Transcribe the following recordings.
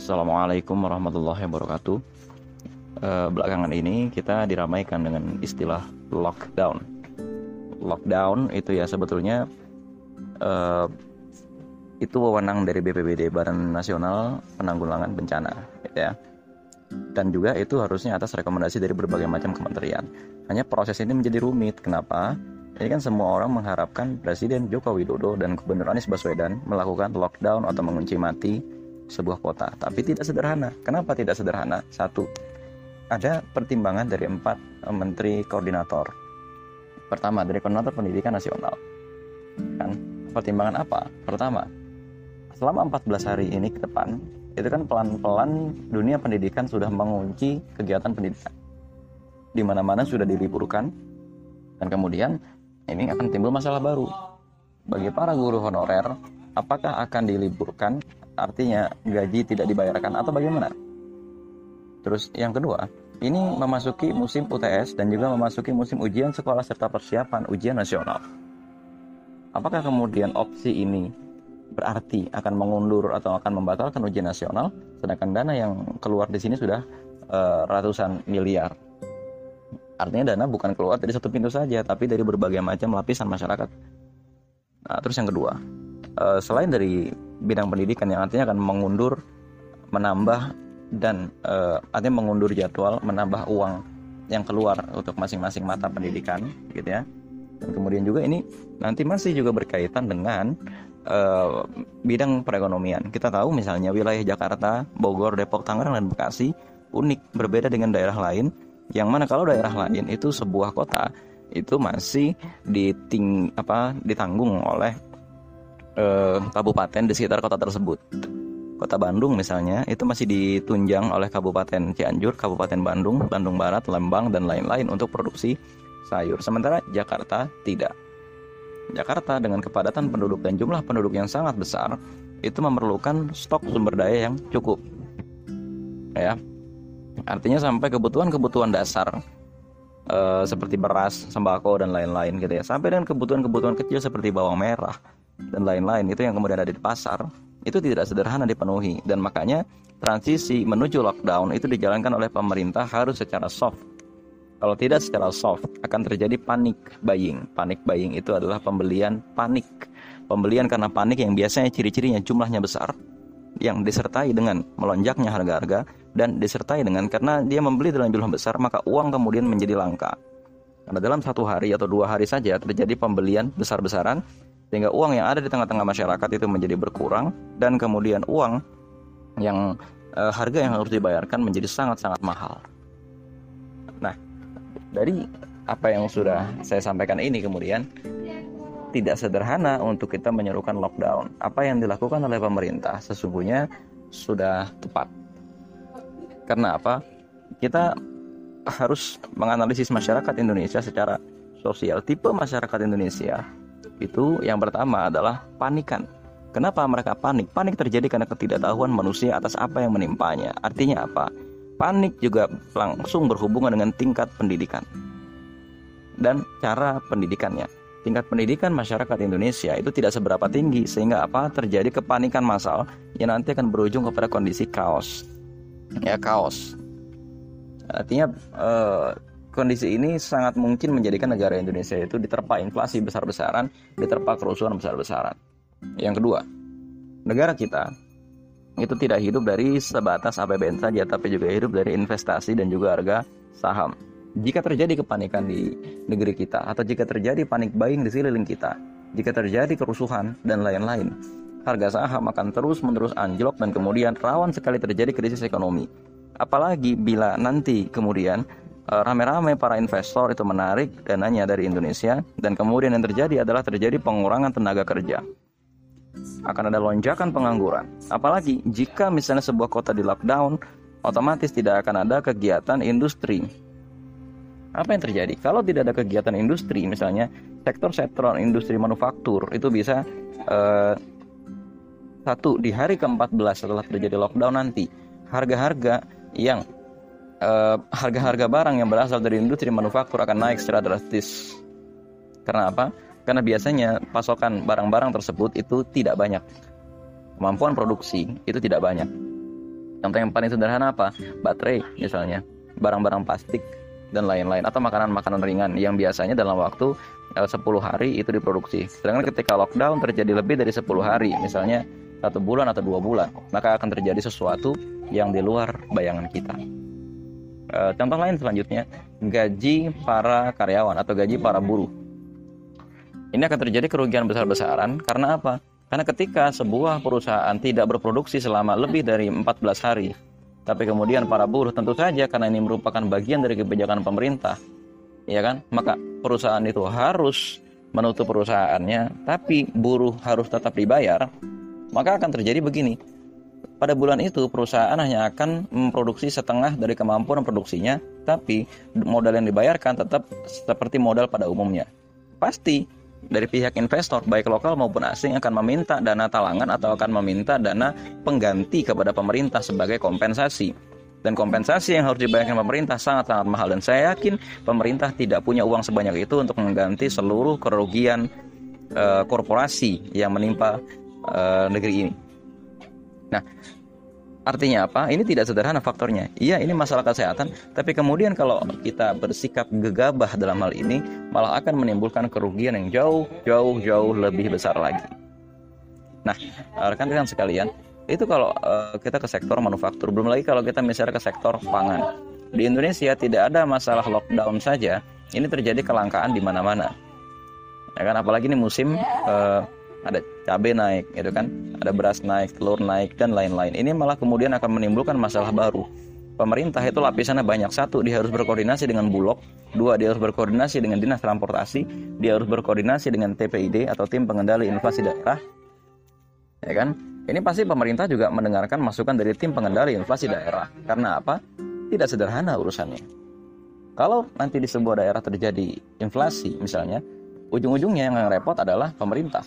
Assalamualaikum warahmatullahi wabarakatuh. Uh, belakangan ini kita diramaikan dengan istilah lockdown. Lockdown itu ya sebetulnya uh, itu wewenang dari BPBD Badan Nasional Penanggulangan Bencana, gitu ya. Dan juga itu harusnya atas rekomendasi dari berbagai macam kementerian. Hanya proses ini menjadi rumit. Kenapa? Ini kan semua orang mengharapkan Presiden Joko Widodo dan Gubernur Anies Baswedan melakukan lockdown atau mengunci mati sebuah kota. Tapi tidak sederhana. Kenapa tidak sederhana? Satu, ada pertimbangan dari empat eh, menteri koordinator. Pertama, dari koordinator pendidikan nasional. Kan, pertimbangan apa? Pertama, selama 14 hari ini ke depan, itu kan pelan-pelan dunia pendidikan sudah mengunci kegiatan pendidikan. Di mana-mana sudah diliburkan, dan kemudian ini akan timbul masalah baru. Bagi para guru honorer, apakah akan diliburkan? Artinya gaji tidak dibayarkan atau bagaimana? Terus yang kedua, ini memasuki musim UTS dan juga memasuki musim ujian sekolah serta persiapan ujian nasional. Apakah kemudian opsi ini berarti akan mengundur atau akan membatalkan ujian nasional, sedangkan dana yang keluar di sini sudah uh, ratusan miliar Artinya dana bukan keluar dari satu pintu saja, tapi dari berbagai macam lapisan masyarakat. Nah, terus yang kedua, uh, selain dari bidang pendidikan yang artinya akan mengundur, menambah dan uh, artinya mengundur jadwal, menambah uang yang keluar untuk masing-masing mata pendidikan, gitu ya. Dan kemudian juga ini nanti masih juga berkaitan dengan uh, bidang perekonomian. Kita tahu misalnya wilayah Jakarta, Bogor, Depok, Tangerang dan Bekasi unik berbeda dengan daerah lain yang mana kalau daerah lain itu sebuah kota itu masih diting apa ditanggung oleh eh, kabupaten di sekitar kota tersebut. Kota Bandung misalnya itu masih ditunjang oleh Kabupaten Cianjur, Kabupaten Bandung, Bandung Barat, Lembang dan lain-lain untuk produksi sayur. Sementara Jakarta tidak. Jakarta dengan kepadatan penduduk dan jumlah penduduk yang sangat besar itu memerlukan stok sumber daya yang cukup. Ya, Artinya sampai kebutuhan-kebutuhan dasar uh, seperti beras, sembako dan lain-lain gitu ya. Sampai dengan kebutuhan-kebutuhan kecil seperti bawang merah dan lain-lain itu yang kemudian ada di pasar itu tidak sederhana dipenuhi dan makanya transisi menuju lockdown itu dijalankan oleh pemerintah harus secara soft. Kalau tidak secara soft akan terjadi panik buying. Panik buying itu adalah pembelian panik. Pembelian karena panik yang biasanya ciri-cirinya jumlahnya besar yang disertai dengan melonjaknya harga-harga dan disertai dengan karena dia membeli dalam jumlah besar maka uang kemudian menjadi langka. Karena dalam satu hari atau dua hari saja terjadi pembelian besar-besaran sehingga uang yang ada di tengah-tengah masyarakat itu menjadi berkurang dan kemudian uang yang e, harga yang harus dibayarkan menjadi sangat-sangat mahal. Nah, dari apa yang sudah saya sampaikan ini kemudian tidak sederhana untuk kita menyerukan lockdown. Apa yang dilakukan oleh pemerintah sesungguhnya sudah tepat. Karena apa? Kita harus menganalisis masyarakat Indonesia secara sosial. Tipe masyarakat Indonesia itu yang pertama adalah panikan. Kenapa mereka panik? Panik terjadi karena ketidaktahuan manusia atas apa yang menimpanya. Artinya apa? Panik juga langsung berhubungan dengan tingkat pendidikan dan cara pendidikannya tingkat pendidikan masyarakat Indonesia itu tidak seberapa tinggi sehingga apa terjadi kepanikan massal yang nanti akan berujung kepada kondisi kaos ya kaos artinya eh, kondisi ini sangat mungkin menjadikan negara Indonesia itu diterpa inflasi besar-besaran diterpa kerusuhan besar-besaran yang kedua negara kita itu tidak hidup dari sebatas APBN saja tapi juga hidup dari investasi dan juga harga saham jika terjadi kepanikan di negeri kita atau jika terjadi panik buying di sekeliling kita, jika terjadi kerusuhan dan lain-lain, harga saham akan terus-menerus anjlok dan kemudian rawan sekali terjadi krisis ekonomi. Apalagi bila nanti kemudian rame-rame para investor itu menarik dananya dari Indonesia dan kemudian yang terjadi adalah terjadi pengurangan tenaga kerja. Akan ada lonjakan pengangguran. Apalagi jika misalnya sebuah kota di lockdown, otomatis tidak akan ada kegiatan industri apa yang terjadi? Kalau tidak ada kegiatan industri, misalnya sektor-sektor industri manufaktur itu bisa uh, satu di hari ke-14 setelah terjadi lockdown nanti harga-harga yang eh, harga-harga barang yang berasal dari industri manufaktur akan naik secara drastis. Karena apa? Karena biasanya pasokan barang-barang tersebut itu tidak banyak. Kemampuan produksi itu tidak banyak. Contoh yang paling sederhana apa? Baterai misalnya, barang-barang plastik dan lain-lain atau makanan-makanan ringan yang biasanya dalam waktu 10 eh, hari itu diproduksi. Sedangkan ketika lockdown terjadi lebih dari 10 hari, misalnya satu bulan atau dua bulan, maka akan terjadi sesuatu yang di luar bayangan kita. E, contoh lain selanjutnya, gaji para karyawan atau gaji para buruh. Ini akan terjadi kerugian besar-besaran karena apa? Karena ketika sebuah perusahaan tidak berproduksi selama lebih dari 14 hari, tapi kemudian para buruh tentu saja karena ini merupakan bagian dari kebijakan pemerintah, ya kan? Maka perusahaan itu harus menutup perusahaannya, tapi buruh harus tetap dibayar. Maka akan terjadi begini. Pada bulan itu perusahaan hanya akan memproduksi setengah dari kemampuan produksinya, tapi modal yang dibayarkan tetap seperti modal pada umumnya. Pasti dari pihak investor baik lokal maupun asing akan meminta dana talangan atau akan meminta dana pengganti kepada pemerintah sebagai kompensasi. Dan kompensasi yang harus dibayarkan pemerintah sangat-sangat mahal dan saya yakin pemerintah tidak punya uang sebanyak itu untuk mengganti seluruh kerugian uh, korporasi yang menimpa uh, negeri ini. Nah, Artinya apa? Ini tidak sederhana faktornya. Iya, ini masalah kesehatan, tapi kemudian kalau kita bersikap gegabah dalam hal ini, malah akan menimbulkan kerugian yang jauh, jauh, jauh lebih besar lagi. Nah, rekan-rekan sekalian, itu kalau uh, kita ke sektor manufaktur, belum lagi kalau kita misalnya ke sektor pangan. Di Indonesia tidak ada masalah lockdown saja, ini terjadi kelangkaan di mana-mana. Ya kan, apalagi ini musim uh, ada cabai naik gitu kan? Ada beras naik telur naik dan lain-lain. Ini malah kemudian akan menimbulkan masalah baru. Pemerintah itu lapisannya banyak. Satu dia harus berkoordinasi dengan bulog. Dua dia harus berkoordinasi dengan dinas transportasi. Dia harus berkoordinasi dengan TPID atau tim pengendali inflasi daerah. Ya kan? Ini pasti pemerintah juga mendengarkan masukan dari tim pengendali inflasi daerah. Karena apa? Tidak sederhana urusannya. Kalau nanti di sebuah daerah terjadi inflasi misalnya ujung-ujungnya yang repot adalah pemerintah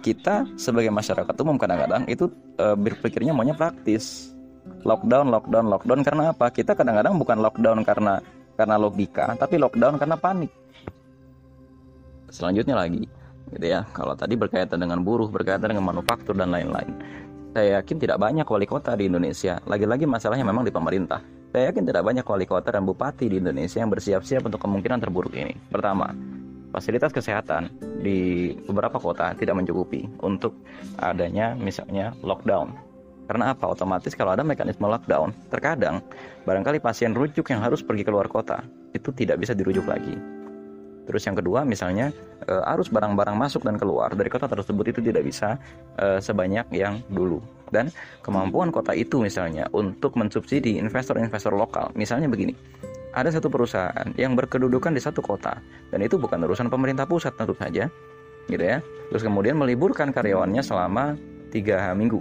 kita sebagai masyarakat umum kadang-kadang itu e, berpikirnya maunya praktis. Lockdown, lockdown, lockdown karena apa? Kita kadang-kadang bukan lockdown karena karena logika, tapi lockdown karena panik. Selanjutnya lagi, gitu ya. Kalau tadi berkaitan dengan buruh, berkaitan dengan manufaktur dan lain-lain. Saya yakin tidak banyak wali kota di Indonesia. Lagi-lagi masalahnya memang di pemerintah. Saya yakin tidak banyak wali kota dan bupati di Indonesia yang bersiap-siap untuk kemungkinan terburuk ini. Pertama, fasilitas kesehatan di beberapa kota tidak mencukupi untuk adanya misalnya lockdown. Karena apa? Otomatis kalau ada mekanisme lockdown, terkadang barangkali pasien rujuk yang harus pergi keluar kota itu tidak bisa dirujuk lagi. Terus yang kedua misalnya e, arus barang-barang masuk dan keluar dari kota tersebut itu tidak bisa e, sebanyak yang dulu. Dan kemampuan kota itu misalnya untuk mensubsidi investor-investor lokal. Misalnya begini, ada satu perusahaan yang berkedudukan di satu kota dan itu bukan urusan pemerintah pusat tentu saja gitu ya. Terus kemudian meliburkan karyawannya selama tiga minggu.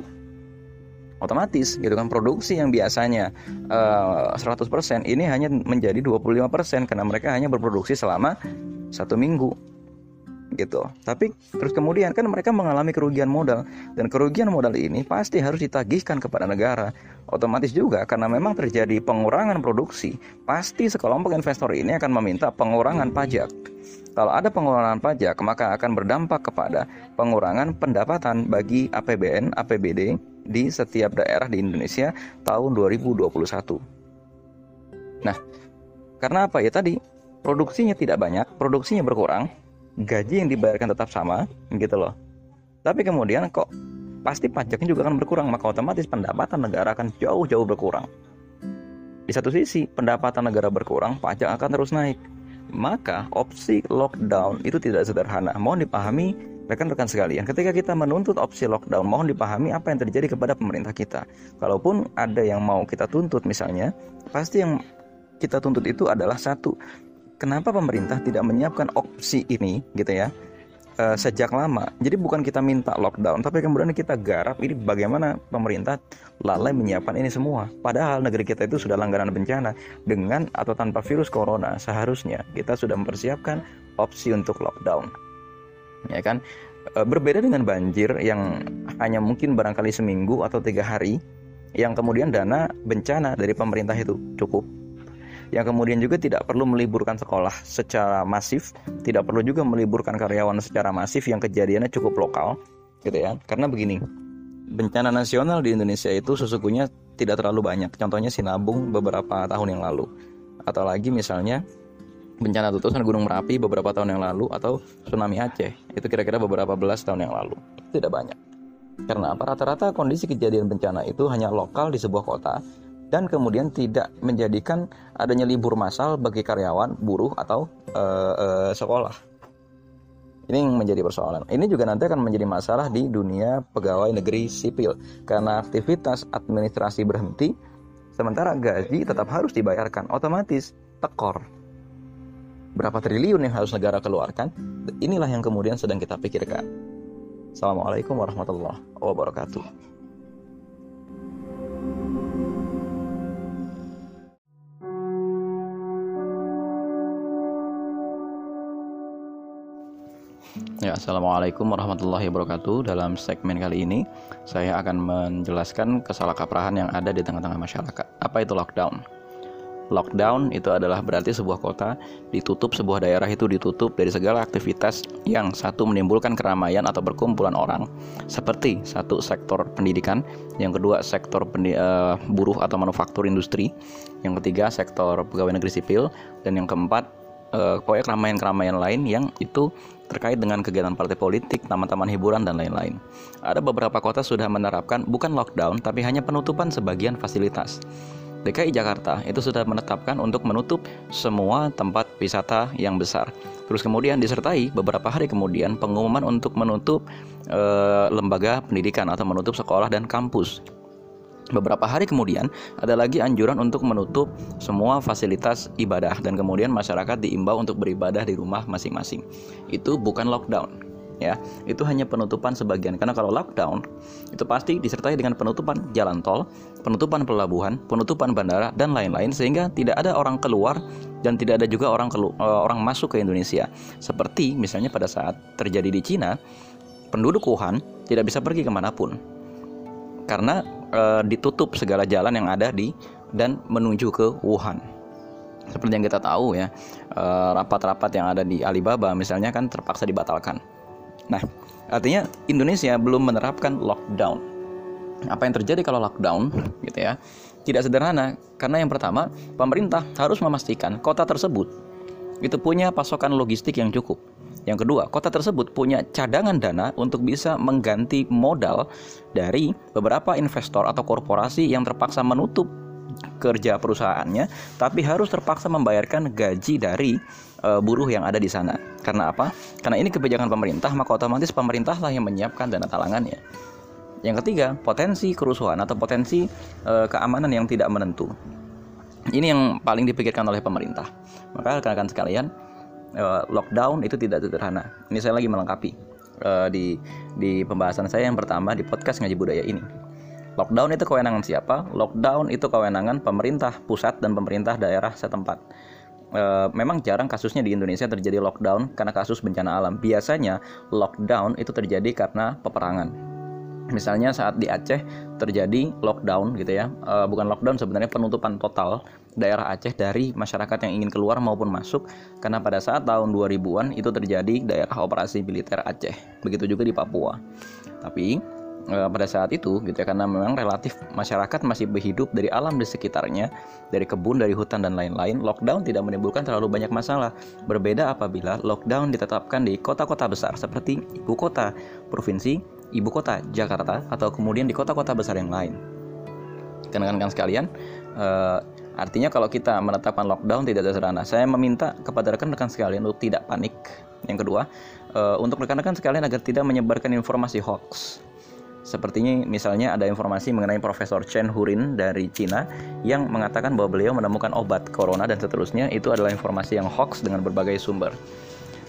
Otomatis gitu kan produksi yang biasanya uh, eh, 100% ini hanya menjadi 25% karena mereka hanya berproduksi selama satu minggu gitu. Tapi terus kemudian kan mereka mengalami kerugian modal dan kerugian modal ini pasti harus ditagihkan kepada negara. Otomatis juga karena memang terjadi pengurangan produksi, pasti sekelompok investor ini akan meminta pengurangan pajak. Kalau ada pengurangan pajak, maka akan berdampak kepada pengurangan pendapatan bagi APBN, APBD di setiap daerah di Indonesia tahun 2021. Nah, karena apa ya tadi? Produksinya tidak banyak, produksinya berkurang, gaji yang dibayarkan tetap sama gitu loh. Tapi kemudian kok pasti pajaknya juga akan berkurang maka otomatis pendapatan negara akan jauh-jauh berkurang. Di satu sisi pendapatan negara berkurang pajak akan terus naik. Maka opsi lockdown itu tidak sederhana. Mohon dipahami rekan-rekan sekalian ketika kita menuntut opsi lockdown mohon dipahami apa yang terjadi kepada pemerintah kita. Kalaupun ada yang mau kita tuntut misalnya pasti yang kita tuntut itu adalah satu kenapa pemerintah tidak menyiapkan opsi ini gitu ya uh, sejak lama. Jadi bukan kita minta lockdown, tapi kemudian kita garap ini bagaimana pemerintah lalai menyiapkan ini semua. Padahal negeri kita itu sudah langganan bencana dengan atau tanpa virus corona. Seharusnya kita sudah mempersiapkan opsi untuk lockdown. Ya kan? Uh, berbeda dengan banjir yang hanya mungkin barangkali seminggu atau tiga hari, yang kemudian dana bencana dari pemerintah itu cukup yang kemudian juga tidak perlu meliburkan sekolah secara masif, tidak perlu juga meliburkan karyawan secara masif yang kejadiannya cukup lokal, gitu ya. Karena begini, bencana nasional di Indonesia itu sesungguhnya tidak terlalu banyak. Contohnya Sinabung beberapa tahun yang lalu. Atau lagi misalnya bencana letusan Gunung Merapi beberapa tahun yang lalu atau tsunami Aceh itu kira-kira beberapa belas tahun yang lalu. Tidak banyak. Karena apa? Rata-rata kondisi kejadian bencana itu hanya lokal di sebuah kota dan kemudian tidak menjadikan adanya libur massal bagi karyawan, buruh atau uh, uh, sekolah. Ini yang menjadi persoalan. Ini juga nanti akan menjadi masalah di dunia pegawai negeri sipil karena aktivitas administrasi berhenti sementara gaji tetap harus dibayarkan otomatis tekor. Berapa triliun yang harus negara keluarkan? Inilah yang kemudian sedang kita pikirkan. Assalamualaikum warahmatullahi wabarakatuh. Ya, Assalamualaikum warahmatullahi wabarakatuh. Dalam segmen kali ini, saya akan menjelaskan kesalahkaprahan yang ada di tengah-tengah masyarakat. Apa itu lockdown? Lockdown itu adalah berarti sebuah kota ditutup, sebuah daerah itu ditutup dari segala aktivitas yang satu menimbulkan keramaian atau perkumpulan orang, seperti satu sektor pendidikan, yang kedua sektor pendi uh, buruh atau manufaktur industri, yang ketiga sektor pegawai negeri sipil, dan yang keempat uh, pokoknya keramaian-keramaian lain yang itu terkait dengan kegiatan partai politik, taman-taman hiburan, dan lain-lain. Ada beberapa kota sudah menerapkan bukan lockdown, tapi hanya penutupan sebagian fasilitas. DKI Jakarta itu sudah menetapkan untuk menutup semua tempat wisata yang besar. Terus kemudian disertai beberapa hari kemudian pengumuman untuk menutup e, lembaga pendidikan atau menutup sekolah dan kampus. Beberapa hari kemudian ada lagi anjuran untuk menutup semua fasilitas ibadah dan kemudian masyarakat diimbau untuk beribadah di rumah masing-masing. Itu bukan lockdown ya itu hanya penutupan sebagian karena kalau lockdown itu pasti disertai dengan penutupan jalan tol, penutupan pelabuhan, penutupan bandara dan lain-lain sehingga tidak ada orang keluar dan tidak ada juga orang eh, orang masuk ke Indonesia. Seperti misalnya pada saat terjadi di Cina, penduduk Wuhan tidak bisa pergi ke mana pun karena e, ditutup segala jalan yang ada di dan menuju ke Wuhan. Seperti yang kita tahu ya, eh, rapat-rapat yang ada di Alibaba misalnya kan terpaksa dibatalkan. Nah, artinya Indonesia belum menerapkan lockdown. Apa yang terjadi kalau lockdown gitu ya? Tidak sederhana karena yang pertama, pemerintah harus memastikan kota tersebut itu punya pasokan logistik yang cukup yang kedua, kota tersebut punya cadangan dana untuk bisa mengganti modal dari beberapa investor atau korporasi yang terpaksa menutup kerja perusahaannya, tapi harus terpaksa membayarkan gaji dari e, buruh yang ada di sana. Karena apa? Karena ini kebijakan pemerintah, maka otomatis pemerintahlah yang menyiapkan dana talangannya. Yang ketiga, potensi kerusuhan atau potensi e, keamanan yang tidak menentu. Ini yang paling dipikirkan oleh pemerintah. Maka rekan-rekan sekalian, uh, lockdown itu tidak sederhana. Ini saya lagi melengkapi uh, di di pembahasan saya yang pertama di podcast ngaji budaya ini. Lockdown itu kewenangan siapa? Lockdown itu kewenangan pemerintah pusat dan pemerintah daerah setempat. E, memang jarang kasusnya di Indonesia terjadi lockdown karena kasus bencana alam. Biasanya lockdown itu terjadi karena peperangan. Misalnya saat di Aceh terjadi lockdown gitu ya, e, bukan lockdown sebenarnya penutupan total daerah Aceh dari masyarakat yang ingin keluar maupun masuk karena pada saat tahun 2000-an itu terjadi daerah operasi militer Aceh. Begitu juga di Papua. Tapi e, pada saat itu gitu ya karena memang relatif masyarakat masih berhidup dari alam di sekitarnya, dari kebun, dari hutan dan lain-lain, lockdown tidak menimbulkan terlalu banyak masalah. Berbeda apabila lockdown ditetapkan di kota-kota besar seperti ibu kota provinsi, ibu kota Jakarta atau kemudian di kota-kota besar yang lain. Rekan-rekan sekalian, uh, Artinya kalau kita menetapkan lockdown tidak sederhana. Saya meminta kepada rekan-rekan sekalian untuk tidak panik. Yang kedua, uh, untuk rekan-rekan sekalian agar tidak menyebarkan informasi hoax. Sepertinya misalnya ada informasi mengenai Profesor Chen Hurin dari Cina yang mengatakan bahwa beliau menemukan obat corona dan seterusnya itu adalah informasi yang hoax dengan berbagai sumber.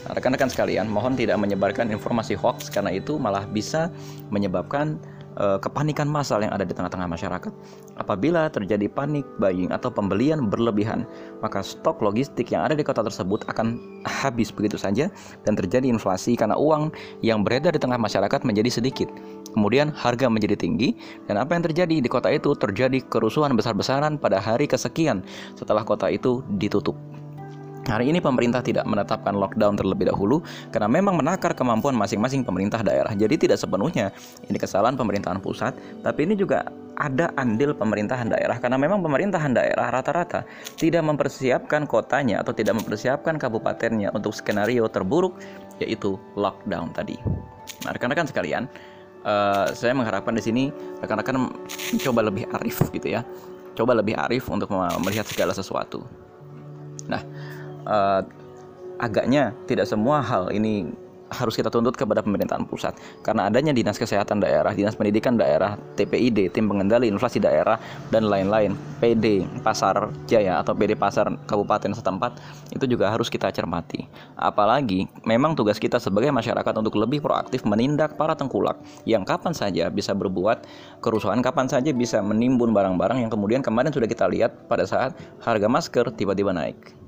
Rekan-rekan sekalian, mohon tidak menyebarkan informasi hoax karena itu malah bisa menyebabkan uh, kepanikan massal yang ada di tengah-tengah masyarakat. Apabila terjadi panik buying atau pembelian berlebihan, maka stok logistik yang ada di kota tersebut akan habis begitu saja dan terjadi inflasi karena uang yang beredar di tengah masyarakat menjadi sedikit. Kemudian harga menjadi tinggi dan apa yang terjadi di kota itu terjadi kerusuhan besar-besaran pada hari kesekian setelah kota itu ditutup. Hari ini pemerintah tidak menetapkan lockdown terlebih dahulu karena memang menakar kemampuan masing-masing pemerintah daerah. Jadi tidak sepenuhnya ini kesalahan pemerintahan pusat, tapi ini juga ada andil pemerintahan daerah karena memang pemerintahan daerah rata-rata tidak mempersiapkan kotanya atau tidak mempersiapkan kabupatennya untuk skenario terburuk yaitu lockdown tadi. Nah, rekan-rekan sekalian, uh, saya mengharapkan di sini rekan-rekan coba lebih arif gitu ya. Coba lebih arif untuk melihat segala sesuatu. Nah, uh, agaknya tidak semua hal ini harus kita tuntut kepada pemerintahan pusat karena adanya dinas kesehatan daerah, dinas pendidikan daerah, TPID, tim pengendali inflasi daerah dan lain-lain, PD Pasar Jaya atau PD Pasar Kabupaten setempat itu juga harus kita cermati. Apalagi memang tugas kita sebagai masyarakat untuk lebih proaktif menindak para tengkulak yang kapan saja bisa berbuat kerusuhan, kapan saja bisa menimbun barang-barang yang kemudian kemarin sudah kita lihat pada saat harga masker tiba-tiba naik.